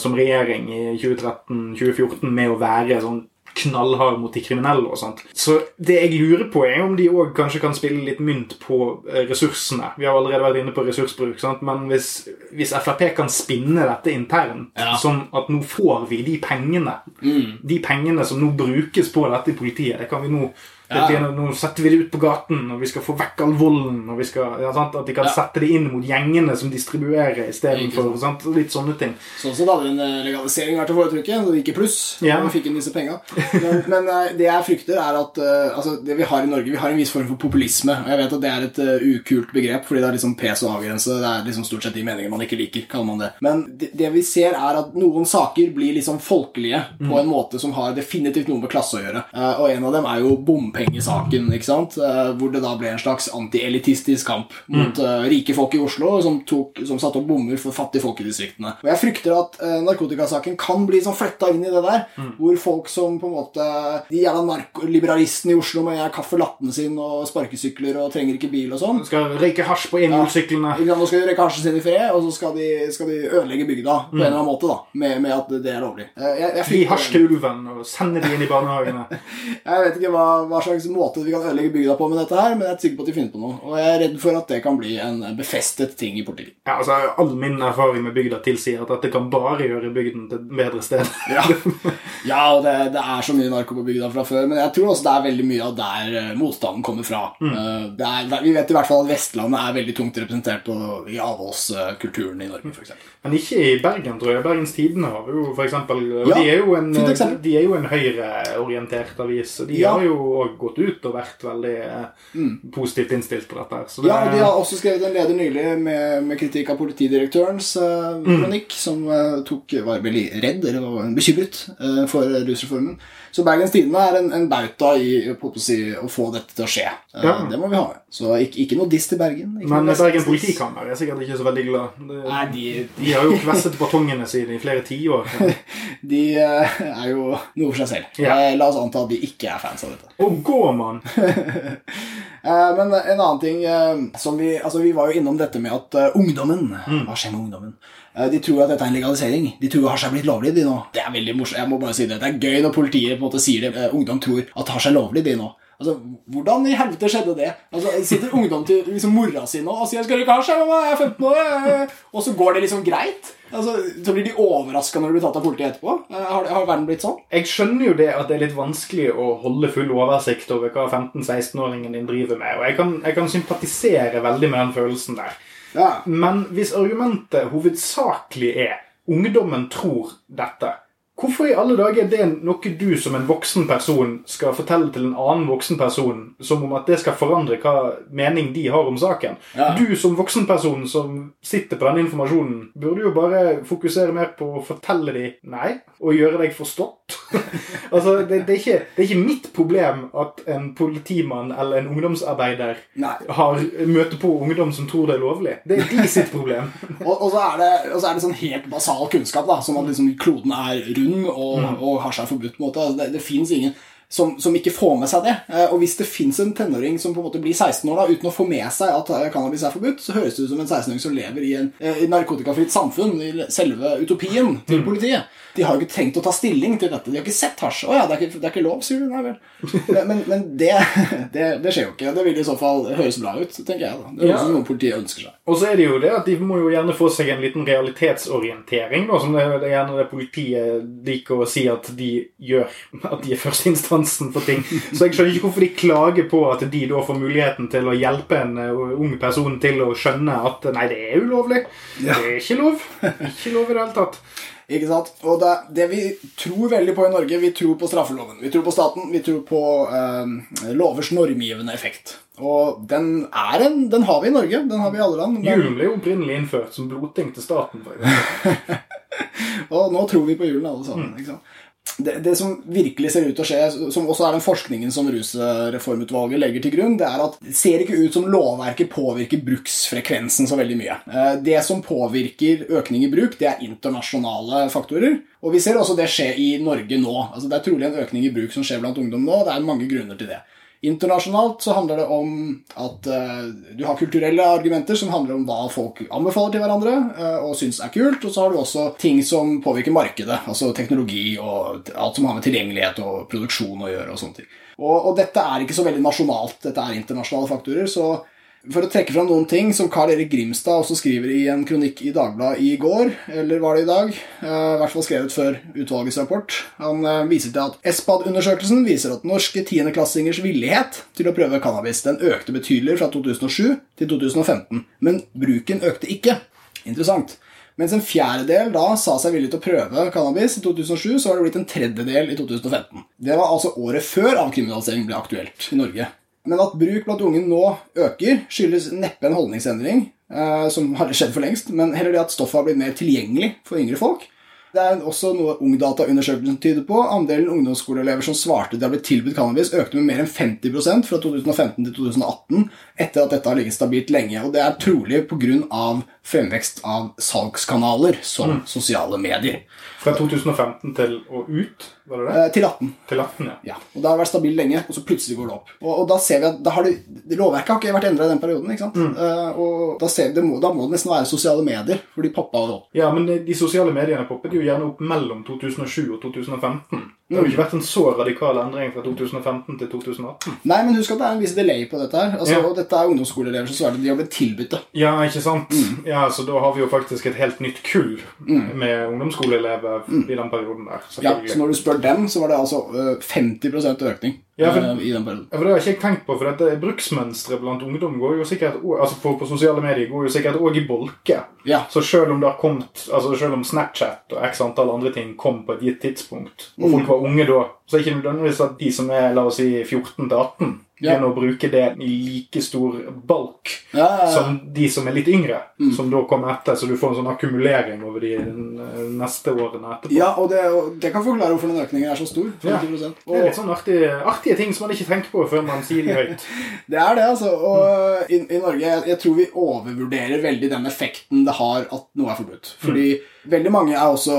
som regjering i 2013-2014 med å være sånn knallhard mot de kriminelle og sånt. Så det jeg lurer på, er om de òg kanskje kan spille litt mynt på eh, ressursene. Vi har allerede vært inne på ressursbruk, sant? men hvis, hvis Frp kan spinne dette internt, Ja. som at nå får vi de pengene Mm. De pengene som nå brukes på dette i politiet, det kan vi nå Ja. Nå setter vi det ut på gaten, og vi skal få vekk all volden. og vi skal, ja, sant? At de kan Ja. sette det inn mot gjengene som distribuerer istedenfor. sant? Litt sånne ting. Sånn sett hadde en eh, legalisering vært å foretrekke, så det gikk i pluss. Ja. Vi fikk inn disse penga. Men, men eh, det jeg frykter, er at eh, altså, det vi har i Norge Vi har en viss form for populisme. Og jeg vet at det er et uh, ukult begrep, fordi det er liksom pes og avgrense. Det er liksom stort sett de meninger man ikke liker, kaller man det. Men det, det vi ser, er at noen saker blir liksom folkelige på en måte som har definitivt noe med klasse å gjøre. Uh, og en av dem er jo bompengesaken, ikke sant? Eh, hvor det da ble en slags antielitistisk kamp mot mm. rike folk i Oslo som, tok, som satte opp bommer for fattige folk i distriktene. Og jeg frykter at uh, narkotikasaken kan bli sånn fletta inn i det der, hvor folk som på en måte De jævla narkoliberalistene i Oslo med caffè latten sin og sparkesykler og trenger ikke bil og sånn. Skal røyke hasj på enhjulssyklene. Ja, Nå skal de røyke hasjen sin i fred, og så skal de, skal de ødelegge bygda på en eller annen måte da, med, med at det er lovlig. Eh, Jeg, jeg, Gi hasj til ulven og sende de inn i barnehagene. (laughs) jeg vet ikke hva, hva slags måte vi kan ødelegge bygda på med dette her, men jeg er sikker på at de finner på noe. Og jeg er redd for at det kan bli en befestet ting i politikken. Ja, altså, All min erfaring med bygda tilsier at dette kan bare gjøre bygden til et bedre sted. (laughs) Ja, ja og det, det er så mye narko på bygda fra før, men jeg tror også det er veldig mye av der eh, motstanden kommer fra. Mm. det er, vi vet i hvert fall at Vestlandet er veldig tungt representert på, i avholdskulturen i Norge, f.eks. Men ikke i Bergen, tror jeg. Bergens Tidende har jo eksempel Ja, de, er jo en, de er jo en høyreorientert avis. Og de Ja. har jo òg gått ut og vært veldig mm. positivt innstilt på dette. her. Så det, Mm. Ja, De har også skrevet en leder nylig med, med kritikk av politidirektørens uh, kronikk, som uh, tok, var veldig redd, eller var bekymret, uh, for rusreformen. Så Bergens Tidende er en, en bauta i si, å få dette til å skje. Eh, Ja. Det må vi ha med. Så ikke, ikke noe diss til Bergen. men Bergen politikammer er sikkert ikke så veldig glad. Det, Nei, de, de har jo kvesset batongene sine i flere tiår. (laughs) De eh, er jo noe for seg selv. Ja. Eh, La oss anta at de ikke er fans av dette. Og gå, mann! (laughs) Eh, Men en annen ting eh, som vi Altså, vi var jo innom dette med at ungdommen ungdommen Hva skjer med ungdommen? Eh, De tror at dette er en legalisering. De tror hasj er blitt lovlig, de nå. Det er veldig morsomt. Jeg må bare si det. Det er gøy når politiet på en måte sier det. Eh, Ungdom tror at hasj er lovlig, de nå. Altså, Hvordan i helvete skjedde det? Altså, Sitter ungdom til liksom, mora si nå og sier skal du ikke ha mamma, jeg er 15 år, og så går det liksom greit? Altså, Så blir de overraska når de blir tatt av politiet etterpå? Eh, Har, har verden blitt sånn? Jeg skjønner jo det at det er litt vanskelig å holde full oversikt over hva 15-16-åringen din driver med, og jeg kan, jeg kan sympatisere veldig med den følelsen der. Ja. Men hvis argumentet hovedsakelig er ungdommen tror dette, hvorfor i alle dager er det noe du som en voksen person skal fortelle til en annen voksen person, som om at det skal forandre hva mening de har om saken? Ja. Du som voksen person som sitter på den informasjonen, burde jo bare fokusere mer på å fortelle dem nei, og gjøre deg forstått. (laughs) altså, det, det, er ikke, det er ikke mitt problem at en politimann eller en ungdomsarbeider har møter på ungdom som tror det er lovlig. Det er de sitt problem. (laughs) Og, og, så er det, og så er det sånn helt basal kunnskap, da, som at liksom kloden er rund og, og har seg forbudt. på en måte. Altså, Det, det fins ingen som, som ikke får med seg det. Eh, Og hvis det fins en tenåring som på en måte blir 16 år da, uten å få med seg at eh, cannabis er forbudt, så høres det ut som en 16-åring som lever i en eh, narkotikafritt samfunn, i selve utopien til politiet. De har jo ikke tenkt å ta stilling til dette. De har ikke sett hasj. Å ja, det er ikke, det er ikke lov, sier du? Nei vel. Men, men, det, (laughs) det, det skjer jo ikke. Det vil i så fall høres bra ut, tenker jeg. da. Det er Ja. som noe politiet ønsker seg. Og så er det jo det at de må jo gjerne få seg en liten realitetsorientering, da, som det, det er gjerne det politiet liker å si at de gjør. At de er førsteinstansen for ting. Så jeg skjønner ikke hvorfor de klager på at de da får muligheten til å hjelpe en eh, ung person til å skjønne at nei, det er ulovlig. Det er ikke lov. Ikke lov i det hele tatt. Ikke sant? Og det, det vi tror veldig på i Norge, vi tror på straffeloven. Vi tror på staten, vi tror på eh, lovers normgivende effekt. Og den er en, den har vi i Norge. Den har vi i alle land. Julen ble jo opprinnelig innført som blodting til staten. (laughs) Og nå tror vi på julen, alle sammen. Ikke sant? Det, det som virkelig ser ut til å skje, som også er den forskningen som Rusreformutvalget legger til grunn, det er at det ser ikke ut som lovverket påvirker bruksfrekvensen så veldig mye. Eh, Det som påvirker økning i bruk, det er internasjonale faktorer. Og vi ser også det skje i Norge nå. Altså Det er trolig en økning i bruk som skjer blant ungdom nå. Det er mange grunner til det. Internasjonalt så handler det om at uh, du har kulturelle argumenter som handler om hva folk anbefaler til hverandre uh, og syns er kult. Og så har du også ting som påvirker markedet, altså teknologi og alt som har med tilgjengelighet og produksjon å gjøre. Og sånne ting. Og, og dette er ikke så veldig nasjonalt, dette er internasjonale faktorer. så for å trekke fram noen ting som Carl Erik Grimstad også skriver i en kronikk i Dagbladet i går, eller var det i dag, eh, i hvert fall skrevet før utvalgets rapport, han eh, viser til at ESPAD-undersøkelsen viser at norske tiendeklassingers villighet til å prøve cannabis den økte betydelig fra 2007 til 2015, men bruken økte ikke. Interessant. Mens en fjerdedel da sa seg villig til å prøve cannabis i 2007, så var det blitt en tredjedel i 2015. Det var altså året før avkriminalisering ble aktuelt i Norge. Men at bruk blant unge nå øker, skyldes neppe en holdningsendring, eh, som har skjedd for lengst, men heller det at stoffet har blitt mer tilgjengelig for yngre folk. Det er også noe Ungdata-undersøkelsen tyder på. Andelen ungdomsskoleelever som svarte de har blitt tilbudt cannabis, økte med mer enn 50% fra 2015 til 2018 etter at dette har ligget stabilt lenge. Og det er trolig pga. Fremvekst av salgskanaler som sosiale medier. Fra 2015 til og ut, var det det? Eh, til 18. Til 18, ja. Ja, og Det har vært stabilt lenge, og så plutselig går det opp. Og, og da ser vi at da har det, Lovverket har ikke vært endra i den perioden. ikke sant? Eh, og da, ser vi, det må, da må det nesten være sosiale medier, for de poppa jo opp. Ja, men de sosiale mediene poppet jo gjerne opp mellom 2007 og 2015. Det har jo ikke vært en så radikal endring fra 2015 til 2018. Nei, men husk at det er en viss delay på dette her. Altså, Ja. Og dette er ungdomsskoleelever som det De har blitt tilbudt det. Ja, ikke sant? Ja, så da har vi jo faktisk et helt nytt kull med ungdomsskoleelever i den perioden der. Ja. Så når du spør dem, så var det altså øh, 50% økning Ja, for- øh, i den perioden. Ja, for Det har jeg ikke tenkt på, for dette bruksmønsteret blant ungdom går jo sikkert, altså på, på sosiale medier går jo sikkert òg i bolke. Ja. Så selv om det har kommet, altså selv om Snapchat og x antall andre ting kom på et gitt tidspunkt, og folk var unge da, så er det ikke nødvendigvis at de som er la oss si 14 til 18, Ja. begynner å bruke det i like stor balk Ja, ja, ja. som de som er litt yngre, som da kommer etter, så du får en sånn akkumulering over de neste årene etterpå. Ja, og det, og det kan forklare hvorfor den økningen er så stor. 50 Det er litt sånn artige, artige ting som man ikke tenker på før man sier de høyt. (laughs) Det er det, altså. Og i, i Norge jeg, jeg tror vi overvurderer veldig den effekten det har at noe er forbudt. Fordi veldig mange er også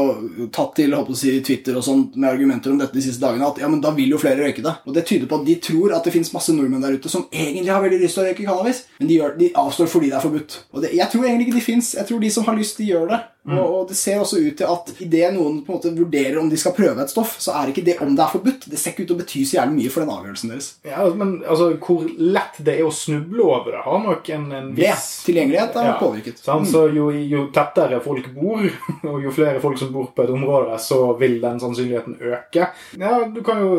tatt til håper å si, Twitter og sånt med argumenter om dette de siste dagene. At ja, men da vil jo flere røyke det. Og det tyder på at de tror at det fins masse nordmenn der ute som egentlig har veldig lyst til å røyke cannabis, men de, gjør, de avstår fordi det er forbudt. Og det, jeg tror egentlig ikke de fins. Jeg tror de som har lyst, de gjør det. Og, og det ser også ut til at idet noen på en måte vurderer om de skal prøve et stoff, så er ikke det om det er forbudt. Det ser ikke ut til å bety så jævlig mye for den avgjørelsen deres. Ja, men altså, hvor lett det er å snuble over det, har nok en, en viss viss tilgjengelighet er Ja, påvirket. Mm. Så jo, jo tettere folk bor, (laughs) og jo flere folk som bor på et område, så vil den sannsynligheten øke. Ja, du kan jo,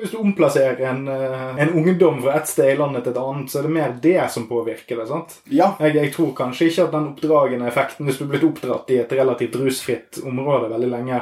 Hvis du omplasserer en, eh, en ungdom fra et sted i landet til et annet, så er det mer det som påvirker det. sant? Ja, Jeg, jeg tror kanskje ikke at den oppdragende effekten, hvis du er blitt oppdratt i et relativt rusfritt område veldig lenge,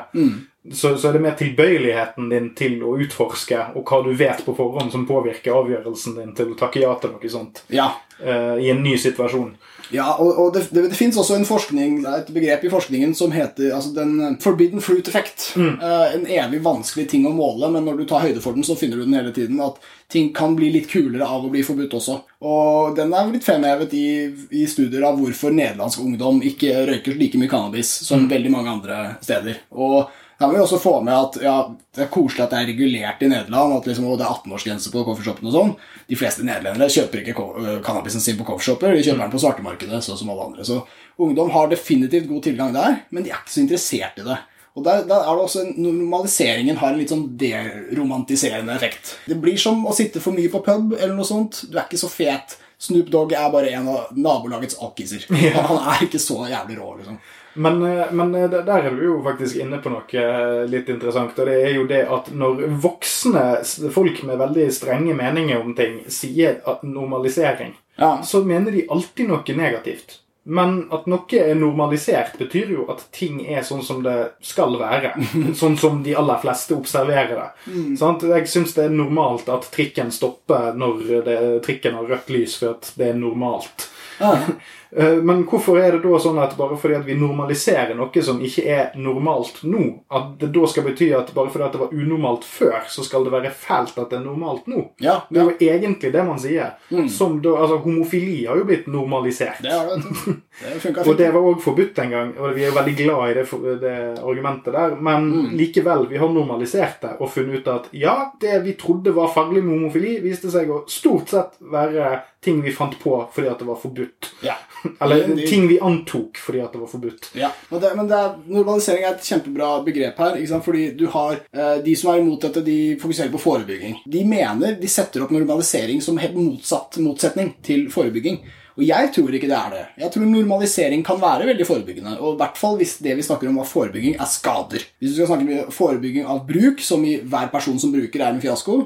så, så er det mer tilbøyeligheten din til å utforske, og hva du vet på forhånd som påvirker avgjørelsen din til å takke ja til noe sånt ja. uh, i en ny situasjon. Ja, og, og det, det, det finnes også en forskning, et begrep i forskningen som heter altså den forbidden fruit effect. Eh, en evig vanskelig ting å måle, men når du tar høyde for den, så finner du den hele tiden. At ting kan bli litt kulere av å bli forbudt også. Og den er blitt fremhevet i, i studier av hvorfor nederlandsk ungdom ikke røyker like mye cannabis som veldig mange andre steder. Og må vi også få med at ja, det er koselig at det er regulert i Nederland, at liksom, og det er 18-årsgrense på coffeeshopen og sånn. De fleste nederlendere kjøper ikke øh, cannabisen sin på coffeeshopper, de kjøper den på svartemarkedet, sånn som alle andre. Så ungdom har definitivt god tilgang der, men de er ikke så interessert i det. Og der, der er det også en, Normaliseringen har en litt sånn deromantiserende effekt. Det blir som å sitte for mye på pub eller noe sånt. Du er ikke så fet. Snoop Dogg er bare en av nabolagets alkiser. Ja. han er ikke så jævlig rå, liksom. Men, eh, men eh, der er du jo faktisk inne på noe eh, litt interessant. Og det er jo det at når voksne folk med veldig strenge meninger om ting sier normalisering, Ja. så mener de alltid noe negativt. Men at noe er normalisert, betyr jo at ting er sånn som det skal være. (laughs) Sånn som de aller fleste observerer det. Sant? Jeg syns det er normalt at trikken stopper når det, trikken har rødt lys, for at det er normalt. Ja. (laughs) Eh, Men hvorfor er det da sånn at bare fordi at vi normaliserer noe som ikke er normalt nå, at det da skal bety at bare fordi at det var unormalt før, så skal det være fælt at det er normalt nå? Ja, Det er jo egentlig det man sier. Som da, altså Homofili har jo blitt normalisert. Det har det. (laughs) Det funka Og det var òg forbudt en gang, og vi er veldig glad i det, det argumentet der. Men likevel, vi har normalisert det og funnet ut at ja, det vi trodde var farlig med homofili, viste seg å stort sett være ting vi fant på fordi at det var forbudt. Ja. (laughs) Eller de- ting vi antok fordi at det var forbudt. Ja, men, det, men det er, Normalisering er et kjempebra begrep her. Ikke sant? Fordi du har eh, De som er imot dette, de fokuserer på forebygging. De mener de setter opp normalisering som helt motsatt motsetning til forebygging. Og jeg tror ikke det er det. Jeg tror normalisering kan være veldig forebyggende. Og i hvert fall hvis det vi snakker om av forebygging, er skader. Hvis du skal snakke om forebygging av bruk, som i hver person som bruker er en fiasko,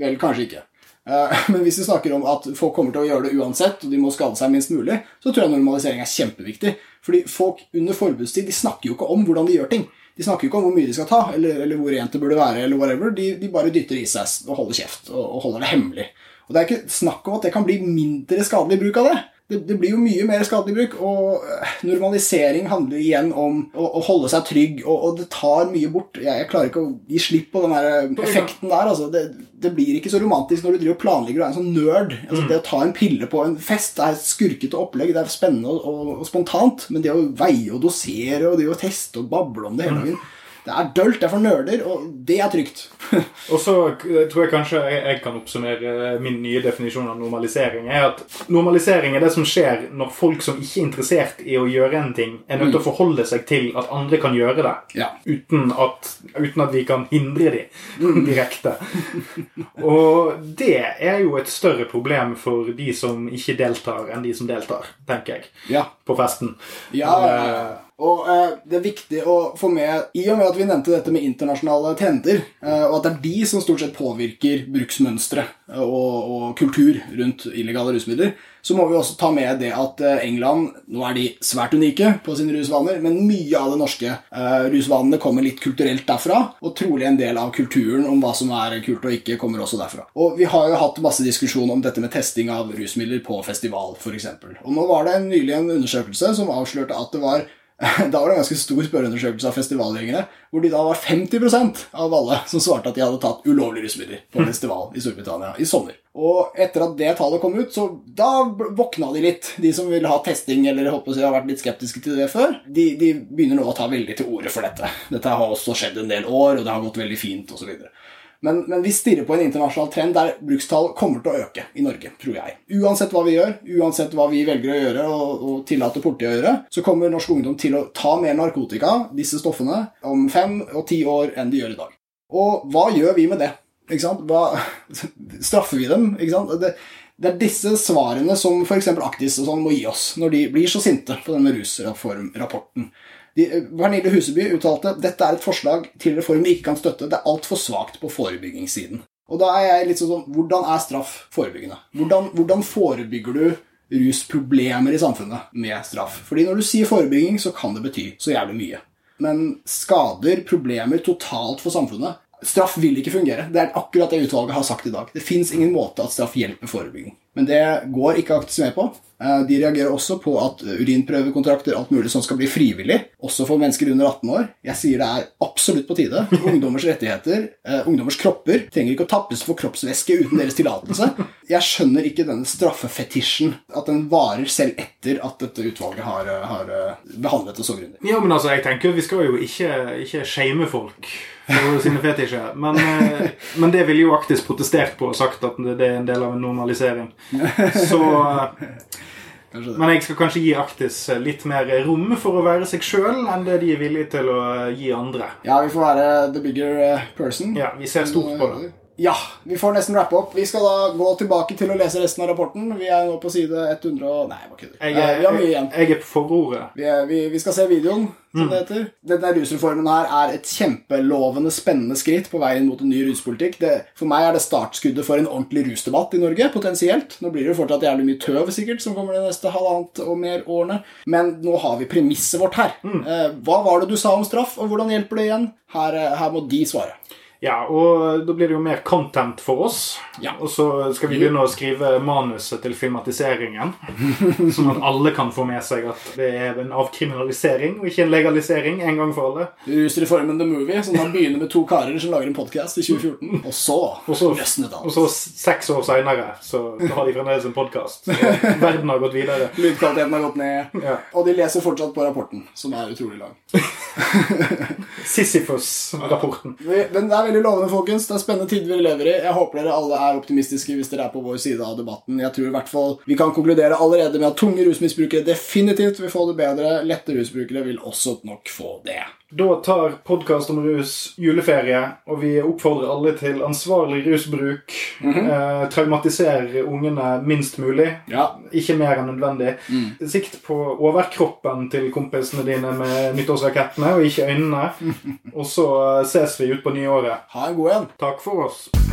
vel, kanskje ikke. Eh, (laughs) Men hvis vi snakker om at folk kommer til å gjøre det uansett, og de må skade seg minst mulig, så tror jeg normalisering er kjempeviktig. Fordi folk under forbudstid de snakker jo ikke om hvordan de gjør ting. De snakker jo ikke om hvor mye de skal ta, eller, eller hvor rent det burde være. eller whatever. De, de bare dytter i seg og holder kjeft, og, og holder det hemmelig. Og Det er ikke snakk om at det kan bli mindre skadelig bruk av det. Det, det blir jo mye mer skadelig bruk, og øh, normalisering handler igjen om å, å holde seg trygg, og, og det tar mye bort. Jeg, jeg klarer ikke å gi slipp på den der øh, effekten der. altså. Det, det blir ikke så romantisk når du driver og planlegger og er en sånn nerd. Altså, Det å ta en pille på en fest det er et skurkete opplegg, det er spennende og, og, og spontant, men det å veie og dosere og det å teste og bable om det hele dagen det er dølt, det er for nerder, og det er trygt. (laughs) Og så eh, tror jeg kanskje jeg, jeg kan oppsummere min nye definisjon av normalisering. er at Normalisering er det som skjer når folk som ikke er interessert i å gjøre en ting, er nødt til å forholde seg til at andre kan gjøre det. Ja. Uten at, uten at vi kan hindre dem (laughs) direkte. Og det er jo et større problem for de som ikke deltar, enn de som deltar, tenker jeg, Ja. på festen. Ja, og eh, det er viktig å få med I og med at vi nevnte dette med internasjonale trender, eh, og at det er de som stort sett påvirker bruksmønstre eh, og, og kultur rundt illegale rusmidler, så må vi også ta med det at eh, England Nå er de svært unike på sine rusvaner, men mye av de norske eh, rusvanene kommer litt kulturelt derfra, og trolig en del av kulturen om hva som er kult og ikke, kommer også derfra. Og vi har jo hatt masse diskusjon om dette med testing av rusmidler på festival, f.eks. Og nå var det en, nylig en undersøkelse som avslørte at det var (laughs) da var det en ganske stor spørreundersøkelse av festivalgjengere, hvor de da var 50% av alle som svarte at de hadde tatt ulovlige rusmidler på (laughs) festival i Storbritannia i sommer. Og etter at det tallet kom ut, så da våkna de litt. De som ville ha testing eller håper å har vært litt skeptiske til det før, de, de begynner nå å ta veldig til orde for dette. Dette har også skjedd en del år, og det har gått veldig fint osv. Men, men vi stirrer på en internasjonal trend der brukstall kommer til å øke i Norge, tror jeg. Uansett hva vi gjør, uansett hva vi velger å gjøre og, og tillater politiet å gjøre, så kommer norsk ungdom til å ta mer narkotika, disse stoffene, om fem og ti år enn de gjør i dag. Og hva gjør vi med det? Hva, (laughs) straffer vi dem? Det, det er disse svarene som f.eks. Aktis og sånn må gi oss når de blir så sinte på denne rusreformrapporten. De, Pernille Huseby uttalte dette er et forslag til reform vi ikke kan støtte. Det er altfor svakt på forebyggingssiden. Og da er jeg litt sånn sånn Hvordan er straff forebyggende? Hvordan, hvordan forebygger du rusproblemer i samfunnet med straff? Fordi når du sier forebygging, så kan det bety så jævlig mye. Men skader, problemer totalt for samfunnet Straff vil ikke fungere. Det er akkurat det utvalget har sagt i dag. Det fins ingen måte at straff hjelper forebygging. Men det går ikke Aktis med på. Eh, De reagerer også på at urinprøvekontrakter alt mulig sånn skal bli frivillig, også for mennesker under 18 år. Jeg sier det er absolutt på tide. (laughs) Ungdommers rettigheter, eh, ungdommers kropper, trenger ikke å tappes for kroppsvæske uten deres tillatelse. Jeg skjønner ikke denne straffefetisjen, at den varer selv etter at dette utvalget har, eh, har eh, behandlet det så grundig. Ja, men altså, jeg tenker Vi skal jo ikke, ikke shame folk for sine fetisjer. Men, eh, men det ville jo Aktis protestert på og sagt at det er en del av en normalisering. (laughs) Så. Men jeg skal kanskje gi Aktis litt mer rom for å være seg sjøl enn det de er villige til å gi andre. Ja, vi får være the bigger eh, person. Ja, Vi ser stort på det. Ja, vi får nesten rappe opp. Vi skal da gå tilbake til å lese resten av rapporten. Vi er nå på side 100 og Nei, bare kødder. Jeg, Eh, Vi har mye igjen. jeg, er på forordet. Vi, er, vi, vi skal se videoen, som Mm. det heter. Denne rusreformen her er et kjempelovende, spennende skritt på veien mot en ny ruspolitikk. Det, for meg er det startskuddet for en ordentlig rusdebatt i Norge, potensielt. Nå blir det fortsatt jævlig mye tøv, sikkert, som kommer de neste halvannet og mer årene. Men nå har vi premisset vårt her. Mm. Eh, hva var det du sa om straff, og hvordan hjelper det igjen? Her, eh, her må de svare. Ja, og da blir det jo mer content for oss. Ja. Og så skal vi begynne å skrive manuset til filmatiseringen. (laughs) Sånn at alle kan få med seg at det er en avkriminalisering og ikke en legalisering en gang for alle. Rusreformen The Movie, som da begynner med to karer som lager en podkast i 2014. (laughs) Og så, Og så, løsnet og så seks år seinere så har de fremdeles en podkast. Verden har gått videre. (laughs) Lydkvaliteten har gått ned. Ja. Og de leser fortsatt på rapporten, som er utrolig lang. Sisyfos-rapporten. Den Men det er veldig lovende, folkens. Det er spennende tider vi lever i. Jeg håper dere alle er optimistiske hvis dere er på vår side av debatten. Jeg tror i hvert fall vi kan konkludere allerede med at tunge rusmisbrukere definitivt vil få det bedre. Lette rusbrukere vil også nok få det. Da tar podkast om rus juleferie, og vi oppfordrer alle til ansvarlig rusbruk. eh, traumatisere ungene minst mulig. Ja. Ikke mer enn nødvendig. Sikt på overkroppen til kompisene dine med nyttårsrakettene, og ikke øynene. (laughs) Og så eh, ses vi utpå nyåret. Ha en god en. Takk for oss.